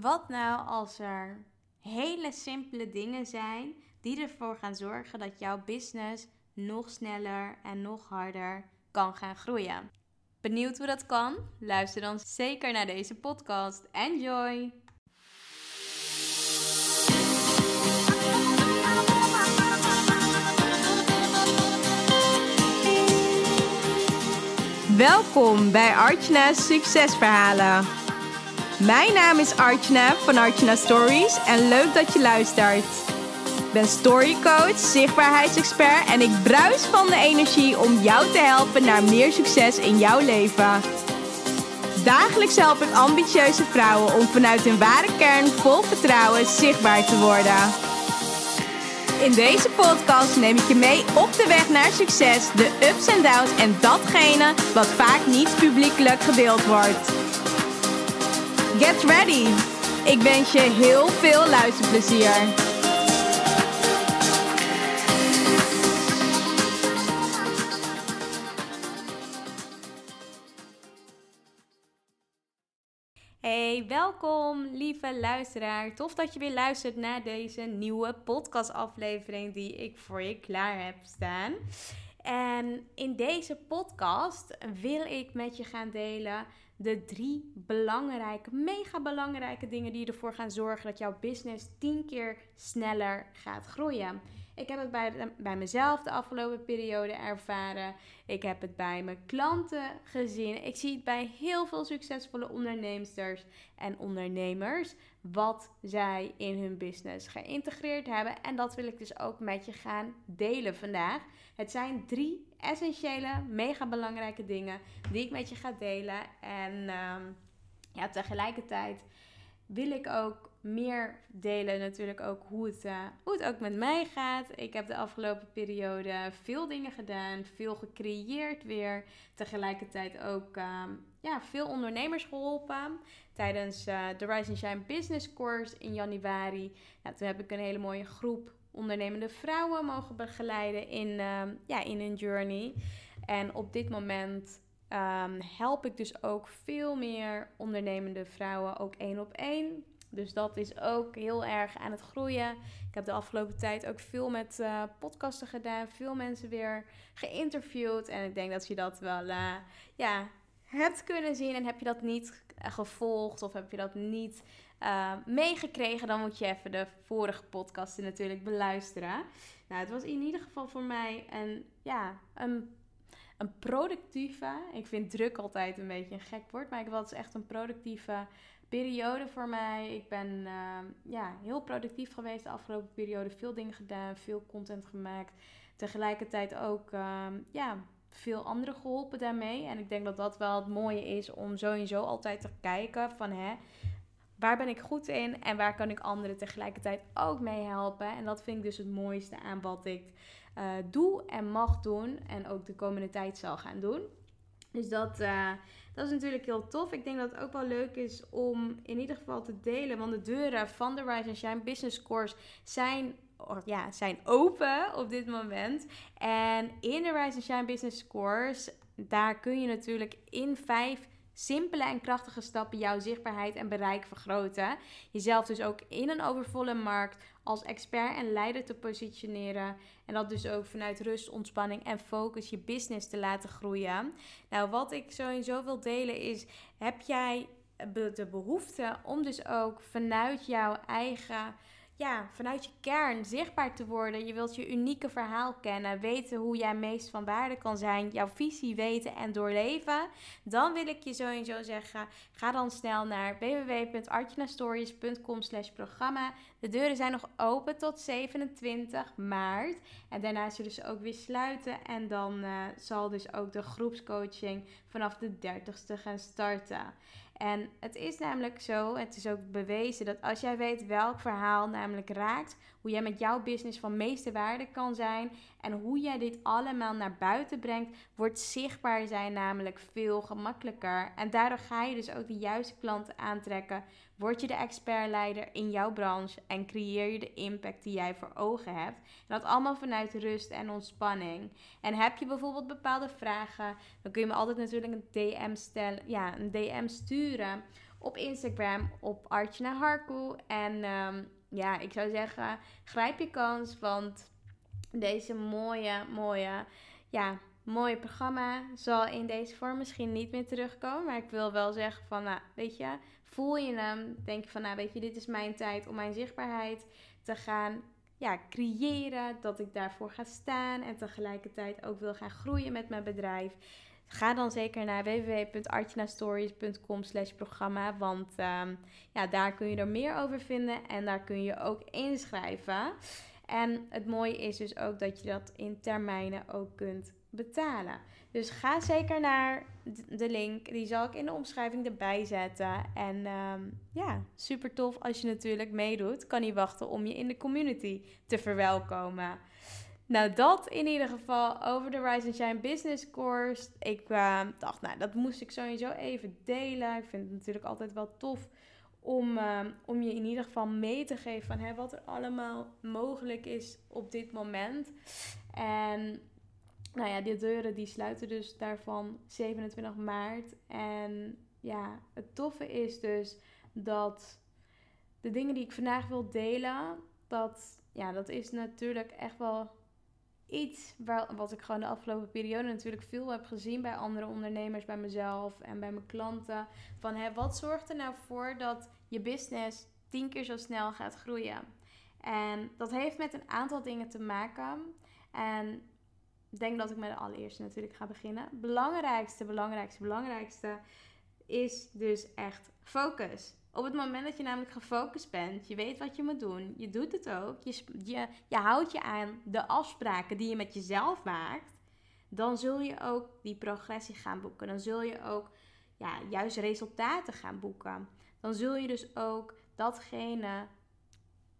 Wat nou als er hele simpele dingen zijn die ervoor gaan zorgen dat jouw business nog sneller en nog harder kan gaan groeien? Benieuwd hoe dat kan? Luister dan zeker naar deze podcast. Enjoy! Welkom bij Artjana's Succesverhalen. Mijn naam is Archana van Archana Stories en leuk dat je luistert. Ik ben storycoach, zichtbaarheidsexpert en ik bruis van de energie om jou te helpen naar meer succes in jouw leven. Dagelijks help ik ambitieuze vrouwen om vanuit hun ware kern vol vertrouwen zichtbaar te worden. In deze podcast neem ik je mee op de weg naar succes, de ups en downs en datgene wat vaak niet publiekelijk gedeeld wordt. Get ready! Ik wens je heel veel luisterplezier. Hey, welkom lieve luisteraar. Tof dat je weer luistert naar deze nieuwe podcastaflevering die ik voor je klaar heb staan. En in deze podcast wil ik met je gaan delen de drie belangrijke, mega belangrijke dingen die ervoor gaan zorgen dat jouw business tien keer sneller gaat groeien. Ik heb het bij, bij mezelf de afgelopen periode ervaren. Ik heb het bij mijn klanten gezien. Ik zie het bij heel veel succesvolle onderneemsters en ondernemers. Wat zij in hun business geïntegreerd hebben. En dat wil ik dus ook met je gaan delen vandaag. Het zijn drie essentiële, mega belangrijke dingen die ik met je ga delen. En um, ja, tegelijkertijd wil ik ook meer delen natuurlijk ook hoe het, uh, hoe het ook met mij gaat. Ik heb de afgelopen periode veel dingen gedaan, veel gecreëerd weer. Tegelijkertijd ook um, ja, veel ondernemers geholpen. Tijdens uh, de Rise and Shine Business Course in januari. Nou, toen heb ik een hele mooie groep ondernemende vrouwen mogen begeleiden in, um, ja, in hun journey. En op dit moment um, help ik dus ook veel meer ondernemende vrouwen, ook één op één. Dus dat is ook heel erg aan het groeien. Ik heb de afgelopen tijd ook veel met uh, podcasten gedaan, veel mensen weer geïnterviewd. En ik denk dat je dat wel uh, ja, hebt kunnen zien. En heb je dat niet gevolgd of heb je dat niet uh, meegekregen, dan moet je even de vorige podcasten natuurlijk beluisteren. Nou, het was in ieder geval voor mij een, ja, een, een productieve. Ik vind druk altijd een beetje een gek woord, maar ik was echt een productieve periode voor mij. Ik ben uh, ja, heel productief geweest de afgelopen periode. Veel dingen gedaan, veel content gemaakt. Tegelijkertijd ook uh, ja, veel anderen geholpen daarmee. En ik denk dat dat wel het mooie is om sowieso altijd te kijken van hè, waar ben ik goed in en waar kan ik anderen tegelijkertijd ook mee helpen. En dat vind ik dus het mooiste aan wat ik uh, doe en mag doen en ook de komende tijd zal gaan doen. Dus dat, uh, dat is natuurlijk heel tof. Ik denk dat het ook wel leuk is om in ieder geval te delen. Want de deuren van de Rise and Shine Business Course zijn, ja, zijn open op dit moment. En in de Rise and Shine Business Course, daar kun je natuurlijk in vijf simpele en krachtige stappen jouw zichtbaarheid en bereik vergroten. Jezelf dus ook in een overvolle markt als expert en leider te positioneren. En dat dus ook vanuit rust, ontspanning en focus je business te laten groeien. Nou, wat ik sowieso wil delen is: heb jij de behoefte om dus ook vanuit jouw eigen ja, vanuit je kern zichtbaar te worden. Je wilt je unieke verhaal kennen, weten hoe jij meest van waarde kan zijn, jouw visie weten en doorleven. Dan wil ik je sowieso zeggen, ga dan snel naar www.artjanastories.com slash programma. De deuren zijn nog open tot 27 maart. En daarna zullen ze ook weer sluiten. En dan uh, zal dus ook de groepscoaching vanaf de 30ste gaan starten. En het is namelijk zo, het is ook bewezen dat als jij weet welk verhaal namelijk raakt, hoe jij met jouw business van meeste waarde kan zijn en hoe jij dit allemaal naar buiten brengt, wordt zichtbaar zijn namelijk veel gemakkelijker. En daardoor ga je dus ook de juiste klanten aantrekken, word je de expertleider in jouw branche en creëer je de impact die jij voor ogen hebt. En dat allemaal vanuit rust en ontspanning. En heb je bijvoorbeeld bepaalde vragen, dan kun je me altijd natuurlijk een DM stellen, ja, een DM sturen op Instagram op Archana Harku. En ehm, ja, ik zou zeggen, grijp je kans, want deze mooie, mooie, ja, mooie programma zal in deze vorm misschien niet meer terugkomen. Maar ik wil wel zeggen van, nou, weet je, voel je hem, denk je van, nou, weet je, dit is mijn tijd om mijn zichtbaarheid te gaan ja, creëren, dat ik daarvoor ga staan en tegelijkertijd ook wil gaan groeien met mijn bedrijf. Ga dan zeker naar www.artjanastories.com slash programma, want um, ja, daar kun je er meer over vinden en daar kun je ook inschrijven. En het mooie is dus ook dat je dat in termijnen ook kunt betalen. Dus ga zeker naar de link. Die zal ik in de omschrijving erbij zetten. En um, ja, super tof als je natuurlijk meedoet. Kan niet wachten om je in de community te verwelkomen. Nou, dat in ieder geval over de Rise and Shine Business Course. Ik uh, dacht, nou, dat moest ik sowieso even delen. Ik vind het natuurlijk altijd wel tof om, uh, om je in ieder geval mee te geven van hè, wat er allemaal mogelijk is op dit moment. En nou ja, die deuren die sluiten dus daarvan 27 maart. En ja, het toffe is dus dat de dingen die ik vandaag wil delen, dat, ja, dat is natuurlijk echt wel iets waar, wat ik gewoon de afgelopen periode natuurlijk veel heb gezien bij andere ondernemers, bij mezelf en bij mijn klanten. Van hè, wat zorgt er nou voor dat je business tien keer zo snel gaat groeien? En dat heeft met een aantal dingen te maken. En ik denk dat ik met de allereerste natuurlijk ga beginnen. Belangrijkste, belangrijkste, belangrijkste is dus echt focus. Op het moment dat je namelijk gefocust bent, je weet wat je moet doen, je doet het ook, je, je, je houdt je aan de afspraken die je met jezelf maakt, dan zul je ook die progressie gaan boeken. Dan zul je ook ja, juist resultaten gaan boeken. Dan zul je dus ook datgene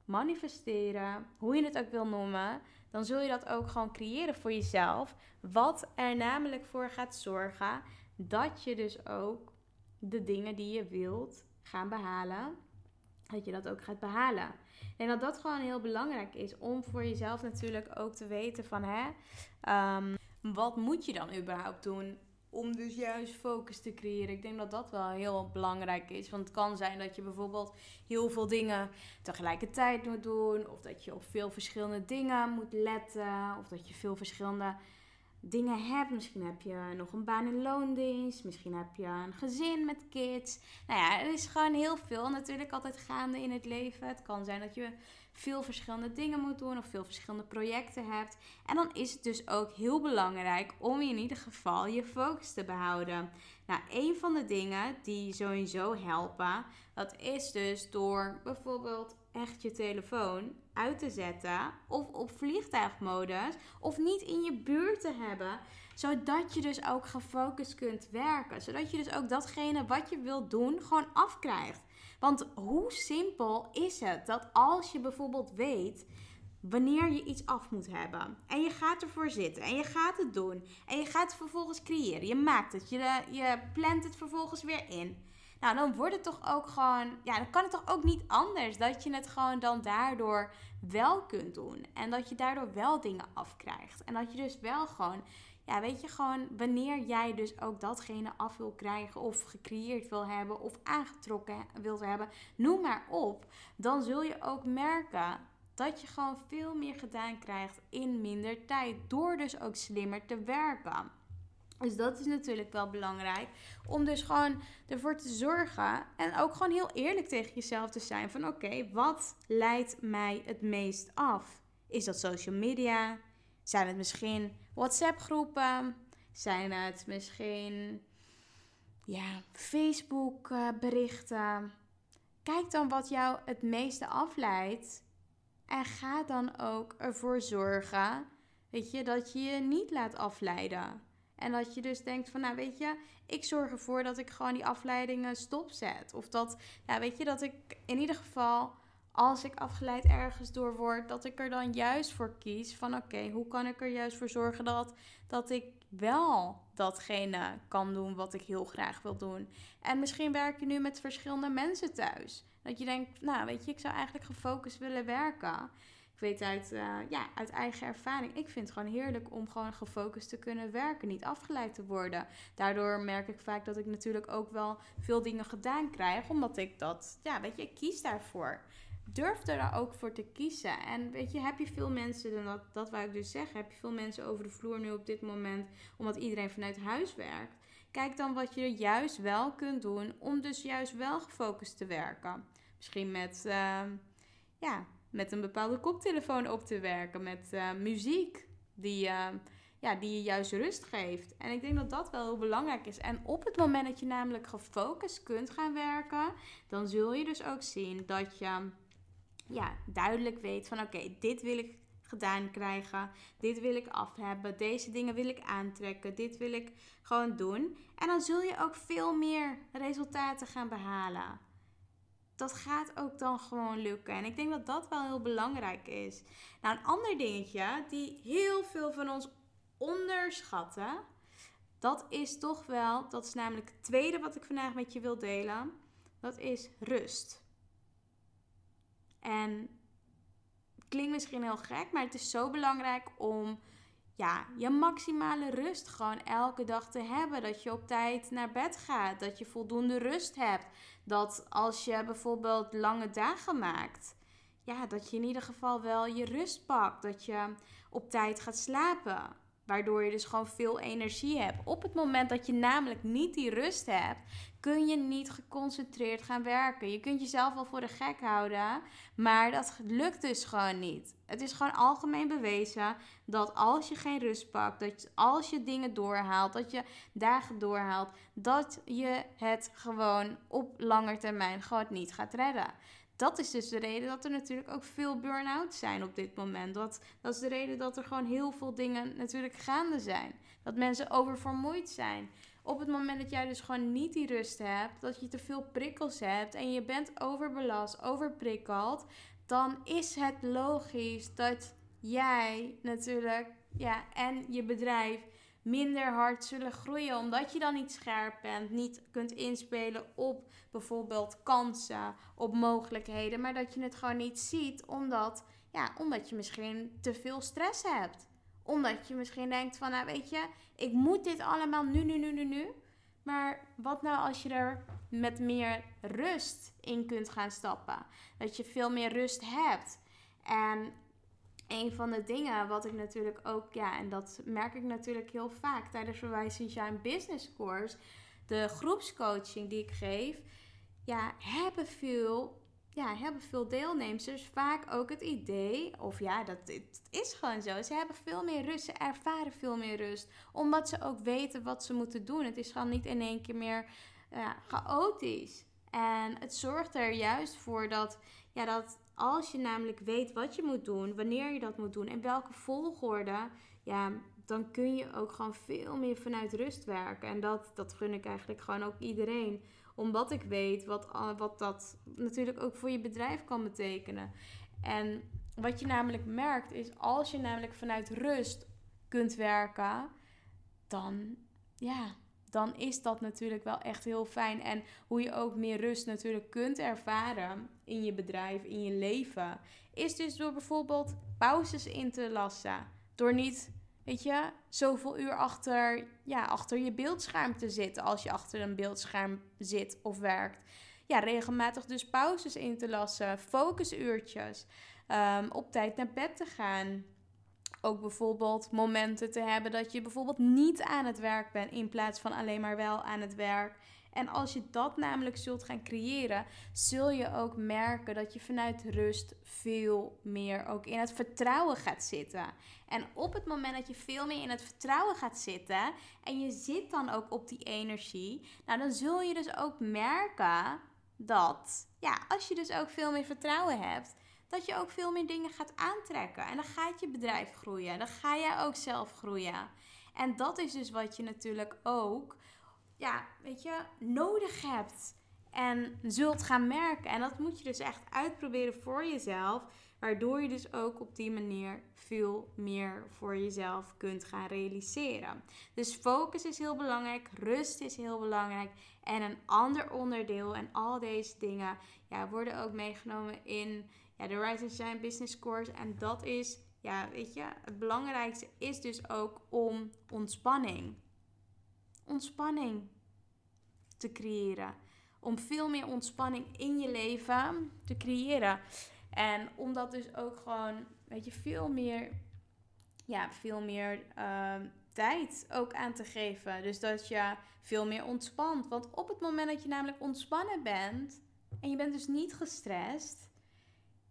manifesteren, hoe je het ook wil noemen, dan zul je dat ook gewoon creëren voor jezelf. Wat er namelijk voor gaat zorgen dat je dus ook de dingen die je wilt gaan behalen, dat je dat ook gaat behalen. En dat dat gewoon heel belangrijk is om voor jezelf natuurlijk ook te weten van hè, um, wat moet je dan überhaupt doen om dus juist focus te creëren. Ik denk dat dat wel heel belangrijk is. Want het kan zijn dat je bijvoorbeeld heel veel dingen tegelijkertijd moet doen. Of dat je op veel verschillende dingen moet letten. Of dat je veel verschillende dingen hebt. Misschien heb je nog een baan in loondienst. Misschien heb je een gezin met kids. Nou ja, er is gewoon heel veel natuurlijk altijd gaande in het leven. Het kan zijn dat je veel verschillende dingen moet doen of veel verschillende projecten hebt. En dan is het dus ook heel belangrijk om in ieder geval je focus te behouden. Nou, een van de dingen die sowieso helpen, dat is dus door bijvoorbeeld echt je telefoon uit te zetten of op vliegtuigmodus of niet in je buurt te hebben, zodat je dus ook gefocust kunt werken, zodat je dus ook datgene wat je wilt doen gewoon afkrijgt. Want hoe simpel is het dat als je bijvoorbeeld weet wanneer je iets af moet hebben en je gaat ervoor zitten en je gaat het doen en je gaat het vervolgens creëren, je maakt het, je, je plant het vervolgens weer in. Nou, dan wordt het toch ook gewoon, ja, dan kan het toch ook niet anders dat je het gewoon dan daardoor wel kunt doen en dat je daardoor wel dingen afkrijgt en dat je dus wel gewoon ja, weet je gewoon, wanneer jij dus ook datgene af wil krijgen of gecreëerd wil hebben of aangetrokken wilt hebben, noem maar op, dan zul je ook merken dat je gewoon veel meer gedaan krijgt in minder tijd. Door dus ook slimmer te werken. Dus dat is natuurlijk wel belangrijk. Om dus gewoon ervoor te zorgen. En ook gewoon heel eerlijk tegen jezelf te zijn. Van oké, wat leidt mij het meest af? Is dat social media? Zijn het misschien WhatsApp groepen? Zijn het misschien ja, Facebook uh, berichten? Kijk dan wat jou het meeste afleidt. En ga dan ook ervoor zorgen, weet je, dat je je niet laat afleiden. En dat je dus denkt van, nou weet je, ik zorg ervoor dat ik gewoon die afleidingen stopzet. Of dat, ja, weet je, dat ik in ieder geval als ik afgeleid ergens door word, dat ik er dan juist voor kies van oké, hoe kan ik er juist voor zorgen dat, dat ik wel datgene kan doen wat ik heel graag wil doen. En misschien werk je nu met verschillende mensen thuis. Dat je denkt, nou weet je, ik zou eigenlijk gefocust willen werken. Ik weet uit, eh, ja, uit eigen ervaring. Ik vind het gewoon heerlijk om gewoon gefocust te kunnen werken. Niet afgeleid te worden. Daardoor merk ik vaak dat ik natuurlijk ook wel veel dingen gedaan krijg. Omdat ik dat, ja, weet je, ik kies daarvoor. Durf er daar ook voor te kiezen. En weet je, heb je veel mensen, en dat, dat ik dus zeggen, heb je veel mensen over de vloer nu op dit moment, omdat iedereen vanuit huis werkt. Kijk dan wat je juist wel kunt doen om dus juist wel gefocust te werken. Misschien met, ehm, ja, met een bepaalde koptelefoon op te werken, met uh, muziek die, uh, ja, die je juist rust geeft. En ik denk dat dat wel heel belangrijk is. En op het moment dat je namelijk gefocust kunt gaan werken, dan zul je dus ook zien dat je ja, duidelijk weet van oké, dit wil ik gedaan krijgen. Dit wil ik af hebben. Deze dingen wil ik aantrekken. Dit wil ik gewoon doen. En dan zul je ook veel meer resultaten gaan behalen. Dat gaat ook dan gewoon lukken. En ik denk dat dat wel heel belangrijk is. Nou, een ander dingetje die heel veel van ons onderschatten. Dat is toch wel, dat is namelijk het tweede wat ik vandaag met je wil delen. Dat is rust. En klinkt misschien heel gek, maar het is zo belangrijk om ja, je maximale rust gewoon elke dag te hebben. Dat je op tijd naar bed gaat. Dat je voldoende rust hebt. Dat als je bijvoorbeeld lange dagen maakt, ja, dat je in ieder geval wel je rust pakt. Dat je op tijd gaat slapen. Waardoor je dus gewoon veel energie hebt. Op het moment dat je namelijk niet die rust hebt, kun je niet geconcentreerd gaan werken. Je kunt jezelf wel voor de gek houden, maar dat lukt dus gewoon niet. Het is gewoon algemeen bewezen dat als je geen rust pakt, dat als je dingen doorhaalt, dat je dagen doorhaalt, dat je het gewoon op lange termijn gewoon niet gaat redden dat is dus de reden dat er natuurlijk ook veel burn-out zijn op dit moment. Dat, dat is de reden dat er gewoon heel veel dingen natuurlijk gaande zijn. Dat mensen oververmoeid zijn. Op het moment dat jij dus gewoon niet die rust hebt, dat je te veel prikkels hebt en je bent overbelast, overprikkeld, dan is het logisch dat jij natuurlijk, ja, en je bedrijf minder hard zullen groeien. Omdat je dan niet scherp bent, niet kunt inspelen op bijvoorbeeld kansen, op mogelijkheden. Maar dat je het gewoon niet ziet omdat, ja, omdat je misschien te veel stress hebt. Omdat je misschien denkt van, nou weet je, ik moet dit allemaal nu, nu, nu, nu, nu. Maar wat nou als je er met meer rust in kunt gaan stappen? Dat je veel meer rust hebt. En een van de dingen wat ik natuurlijk ook, ja, en dat merk ik natuurlijk heel vaak tijdens Verwijs Shine Business Course, de groepscoaching die ik geef, ja, hebben veel, ja, hebben veel deelnemers vaak ook het idee, of ja, dat het is gewoon zo, ze hebben veel meer rust, ze ervaren veel meer rust, omdat ze ook weten wat ze moeten doen. Het is gewoon niet in één keer meer ja, chaotisch. En het zorgt er juist voor dat, ja, dat als je namelijk weet wat je moet doen, wanneer je dat moet doen en welke volgorde, ja, dan kun je ook gewoon veel meer vanuit rust werken. En dat, dat gun ik eigenlijk gewoon ook iedereen. Omdat ik weet wat, wat dat natuurlijk ook voor je bedrijf kan betekenen. En wat je namelijk merkt is, als je namelijk vanuit rust kunt werken, dan ja, dan is dat natuurlijk wel echt heel fijn. En hoe je ook meer rust natuurlijk kunt ervaren in je bedrijf, in je leven, is dus door bijvoorbeeld pauzes in te lassen. Door niet, weet je, zoveel uur achter, ja, achter je beeldscherm te zitten als je achter een beeldscherm zit of werkt. Ja, regelmatig dus pauzes in te lassen, focusuurtjes, um, op tijd naar bed te gaan ook bijvoorbeeld momenten te hebben dat je bijvoorbeeld niet aan het werk bent in plaats van alleen maar wel aan het werk. En als je dat namelijk zult gaan creëren, zul je ook merken dat je vanuit rust veel meer ook in het vertrouwen gaat zitten. En op het moment dat je veel meer in het vertrouwen gaat zitten en je zit dan ook op die energie, nou dan zul je dus ook merken dat, ja, als je dus ook veel meer vertrouwen hebt, dat je ook veel meer dingen gaat aantrekken. En dan gaat je bedrijf groeien. Dan ga jij ook zelf groeien. En dat is dus wat je natuurlijk ook, ja, weet je, nodig hebt. En zult gaan merken. En dat moet je dus echt uitproberen voor jezelf. Waardoor je dus ook op die manier veel meer voor jezelf kunt gaan realiseren. Dus focus is heel belangrijk, rust is heel belangrijk. En een ander onderdeel en al deze dingen ja, worden ook meegenomen in ja, de Rise and Shine Business Course. En dat is, ja, weet je, het belangrijkste is dus ook om ontspanning. Ontspanning te creëren. Om veel meer ontspanning in je leven te creëren. En om dat dus ook gewoon, weet je, veel meer, ja, veel meer ehm, tijd ook aan te geven. Dus dat je veel meer ontspant. Want op het moment dat je namelijk ontspannen bent en je bent dus niet gestrest,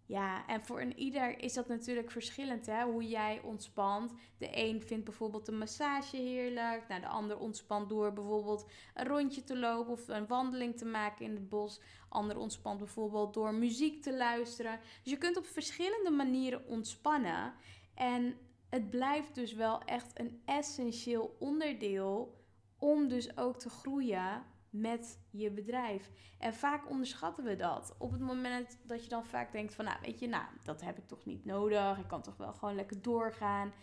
ja, en voor een ieder is dat natuurlijk verschillend, hè? hoe jij ontspant. De een vindt bijvoorbeeld een massage heerlijk. Nou, de ander ontspant door bijvoorbeeld een rondje te lopen of een wandeling te maken in het bos. Ander ontspant bijvoorbeeld door muziek te luisteren. Dus je kunt op verschillende manieren ontspannen. En het blijft dus wel echt een essentieel onderdeel om dus ook te groeien met je bedrijf. En vaak onderschatten we dat. Op het moment dat je dan vaak denkt van, nou weet je, nou dat heb ik toch niet nodig. Ik kan toch wel gewoon lekker doorgaan.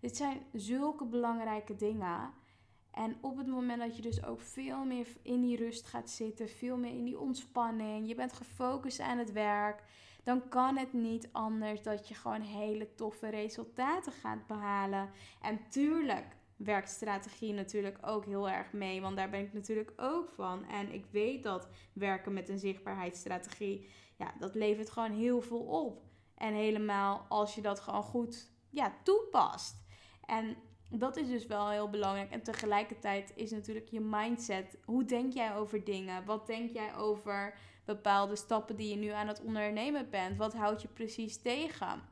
Dit zijn zulke belangrijke dingen. En op het moment dat je dus ook veel meer in die rust gaat zitten, veel meer in die ontspanning, je bent gefocust aan het werk, dan kan het niet anders dat je gewoon hele toffe resultaten gaat behalen. En tuurlijk, werkt strategie natuurlijk ook heel erg mee. Want daar ben ik natuurlijk ook van. En ik weet dat werken met een zichtbaarheidsstrategie, ja, dat levert gewoon heel veel op. En helemaal als je dat gewoon goed ja, toepast. En dat is dus wel heel belangrijk. En tegelijkertijd is natuurlijk je mindset. Hoe denk jij over dingen? Wat denk jij over bepaalde stappen die je nu aan het ondernemen bent? Wat houdt je precies tegen?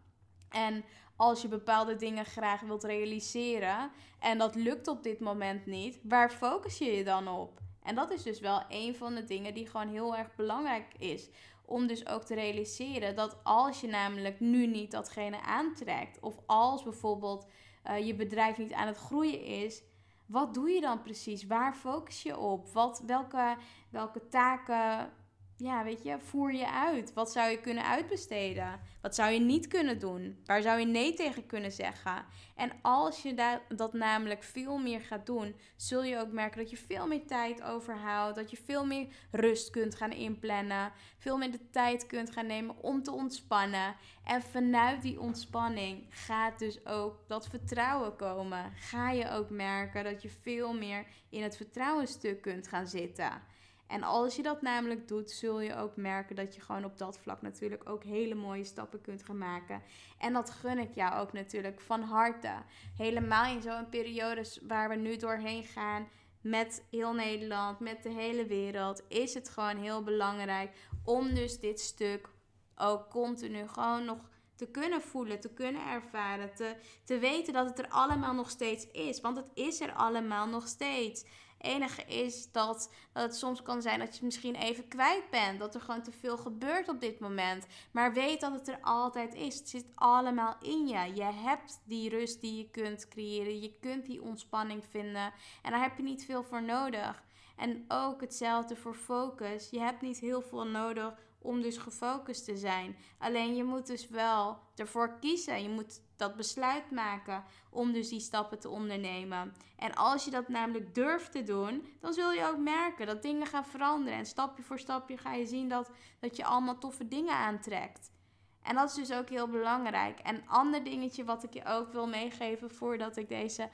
En als je bepaalde dingen graag wilt realiseren en dat lukt op dit moment niet, waar focus je je dan op? En dat is dus wel een van de dingen die gewoon heel erg belangrijk is. Om dus ook te realiseren dat als je namelijk nu niet datgene aantrekt, of als bijvoorbeeld uh, je bedrijf niet aan het groeien is, wat doe je dan precies? Waar focus je op? Wat, welke, welke taken ja, weet je, voer je uit? Wat zou je kunnen uitbesteden? Wat zou je niet kunnen doen? Waar zou je nee tegen kunnen zeggen? En als je dat namelijk veel meer gaat doen, zul je ook merken dat je veel meer tijd overhoudt. Dat je veel meer rust kunt gaan inplannen. Veel meer de tijd kunt gaan nemen om te ontspannen. En vanuit die ontspanning gaat dus ook dat vertrouwen komen. Ga je ook merken dat je veel meer in het vertrouwenstuk kunt gaan zitten. En als je dat namelijk doet, zul je ook merken dat je gewoon op dat vlak natuurlijk ook hele mooie stappen kunt gaan maken. En dat gun ik jou ook natuurlijk van harte. Helemaal in zo'n periode waar we nu doorheen gaan met heel Nederland, met de hele wereld, is het gewoon heel belangrijk om dus dit stuk ook continu gewoon nog te kunnen voelen, te kunnen ervaren, te, te weten dat het er allemaal nog steeds is. Want het is er allemaal nog steeds enige is dat, dat het soms kan zijn dat je het misschien even kwijt bent. Dat er gewoon te veel gebeurt op dit moment. Maar weet dat het er altijd is. Het zit allemaal in je. Je hebt die rust die je kunt creëren. Je kunt die ontspanning vinden. En daar heb je niet veel voor nodig. En ook hetzelfde voor focus. Je hebt niet heel veel nodig om dus gefocust te zijn. Alleen je moet dus wel ervoor kiezen. Je moet dat besluit maken om dus die stappen te ondernemen. En als je dat namelijk durft te doen, dan zul je ook merken dat dingen gaan veranderen. En stapje voor stapje ga je zien dat, dat je allemaal toffe dingen aantrekt. En dat is dus ook heel belangrijk. En een ander dingetje wat ik je ook wil meegeven voordat ik deze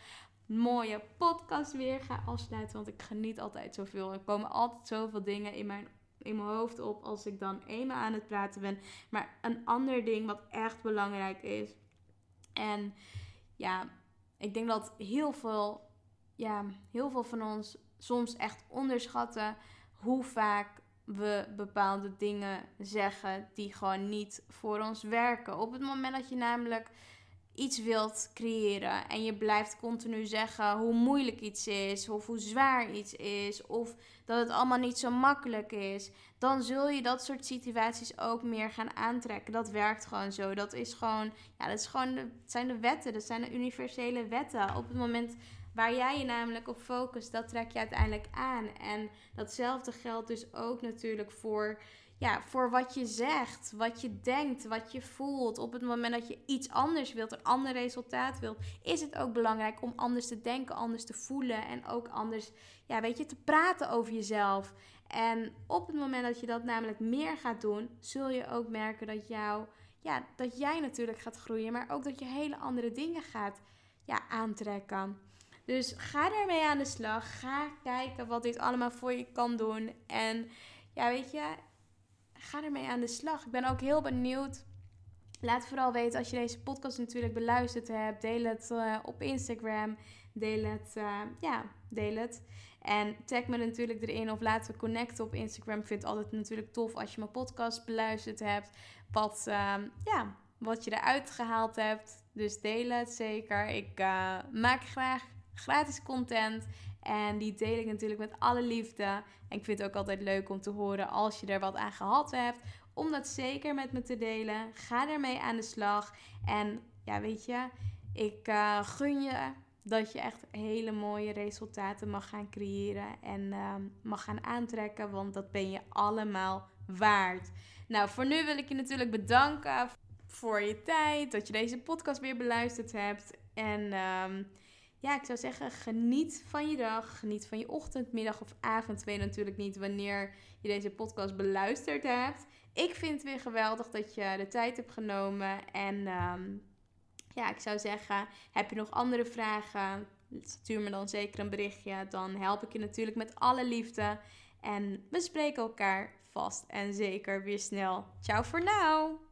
mooie podcast weer ga afsluiten. Want ik geniet altijd zoveel. Er komen altijd zoveel dingen in mijn in mijn hoofd op als ik dan eenmaal aan het praten ben. Maar een ander ding wat echt belangrijk is. En ja, ik denk dat heel veel, ja, heel veel van ons soms echt onderschatten hoe vaak we bepaalde dingen zeggen die gewoon niet voor ons werken. Op het moment dat je namelijk iets wilt creëren en je blijft continu zeggen hoe moeilijk iets is of hoe zwaar iets is of dat het allemaal niet zo makkelijk is, dan zul je dat soort situaties ook meer gaan aantrekken. Dat werkt gewoon zo. Dat is gewoon, ja, dat is gewoon de, zijn de wetten, dat zijn de universele wetten. Op het moment Waar jij je namelijk op focust, dat trek je uiteindelijk aan. En datzelfde geldt dus ook natuurlijk voor ja, voor wat je zegt, wat je denkt, wat je voelt. Op het moment dat je iets anders wilt, een ander resultaat wilt, is het ook belangrijk om anders te denken, anders te voelen en ook anders, ja, weet je, te praten over jezelf. En op het moment dat je dat namelijk meer gaat doen, zul je ook merken dat jou, ja, dat jij natuurlijk gaat groeien, maar ook dat je hele andere dingen gaat, ja, aantrekken. Dus ga daarmee aan de slag. Ga kijken wat dit allemaal voor je kan doen. En ja, weet je, ga ermee aan de slag. Ik ben ook heel benieuwd. Laat vooral weten als je deze podcast natuurlijk beluisterd hebt. Deel het uh, op Instagram. Deel het, uh, ja, deel het. En tag me natuurlijk erin of laten we connecten op Instagram. Ik vind het altijd natuurlijk tof als je mijn podcast beluisterd hebt. Wat, uh, ja, wat je eruit gehaald hebt. Dus deel het zeker. Ik maak graag gratis content. En die deel ik natuurlijk met alle liefde. En ik vind het ook altijd leuk om te horen als je er wat aan gehad hebt. Om dat zeker met me te delen. Ga ermee aan de slag. En ja, weet je, ik uh, gun je dat je echt hele mooie resultaten mag gaan creëren. En uh, mag gaan aantrekken. Want dat ben je allemaal waard. Nou, voor nu wil ik je natuurlijk bedanken voor je tijd. Dat je deze podcast weer beluisterd hebt. En... Um, ja, ik zou zeggen, geniet van je dag. Geniet van je ochtend, middag of avond. Weet natuurlijk niet wanneer je deze podcast beluisterd hebt. Ik vind het weer geweldig dat je de tijd hebt genomen. En ehm, ja, ik zou zeggen, heb je nog andere vragen? Stuur me dan zeker een berichtje. Dan help ik je natuurlijk met alle liefde. En we spreken elkaar vast en zeker weer snel. Ciao voor nu!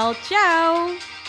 Ciao!